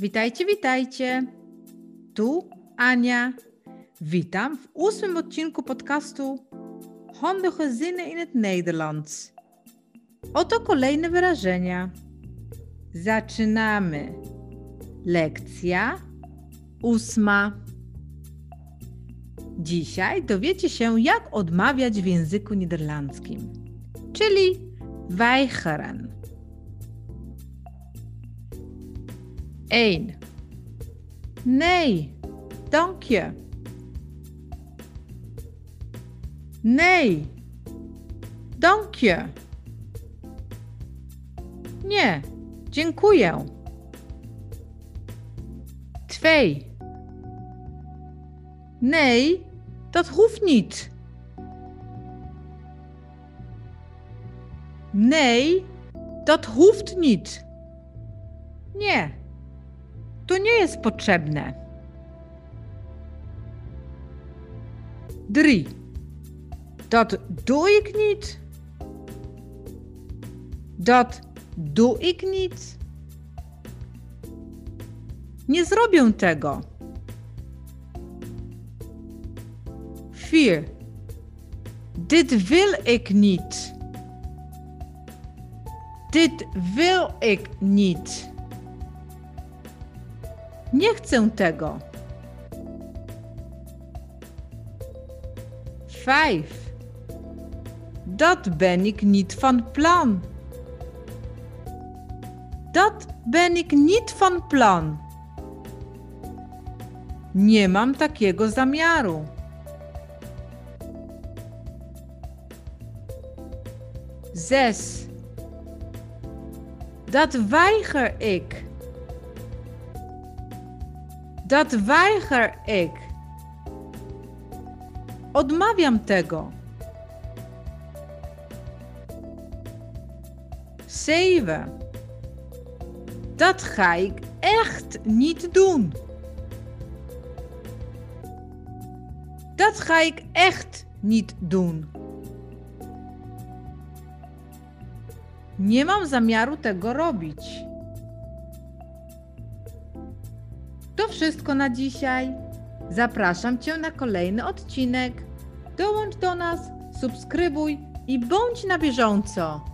Witajcie, witajcie. Tu Ania. Witam w ósmym odcinku podcastu Honde gezinnen in het Nederlands. Oto kolejne wyrażenia. Zaczynamy. Lekcja ósma. Dzisiaj dowiecie się, jak odmawiać w języku niderlandzkim, czyli weigeren. 1. Nee, dank je. Nee, dank je. Nie, dziękuję. 2. Nee, dat hoeft niet. Nee, dat hoeft niet. Nie, to nie jest potrzebne. 3. Dat doe ik niet. Dat doe ik niet. Nie zrobię tego. 4. Dit wil ik niet. Dit wil ik niet. Nie chcę tego. 5. Dat ben ik niet van plan. Dat ben ik niet van plan. Nie mam takiego zamiaru. Zes. Dat weiger ik. Dat weiger ik. Odmawiam tego. 7. Dat ga ik echt niet doen. Dat ga ik echt niet doen. Nie mam zamiaru tego robić. To wszystko na dzisiaj. Zapraszam Cię na kolejny odcinek. Dołącz do nas, subskrybuj i bądź na bieżąco.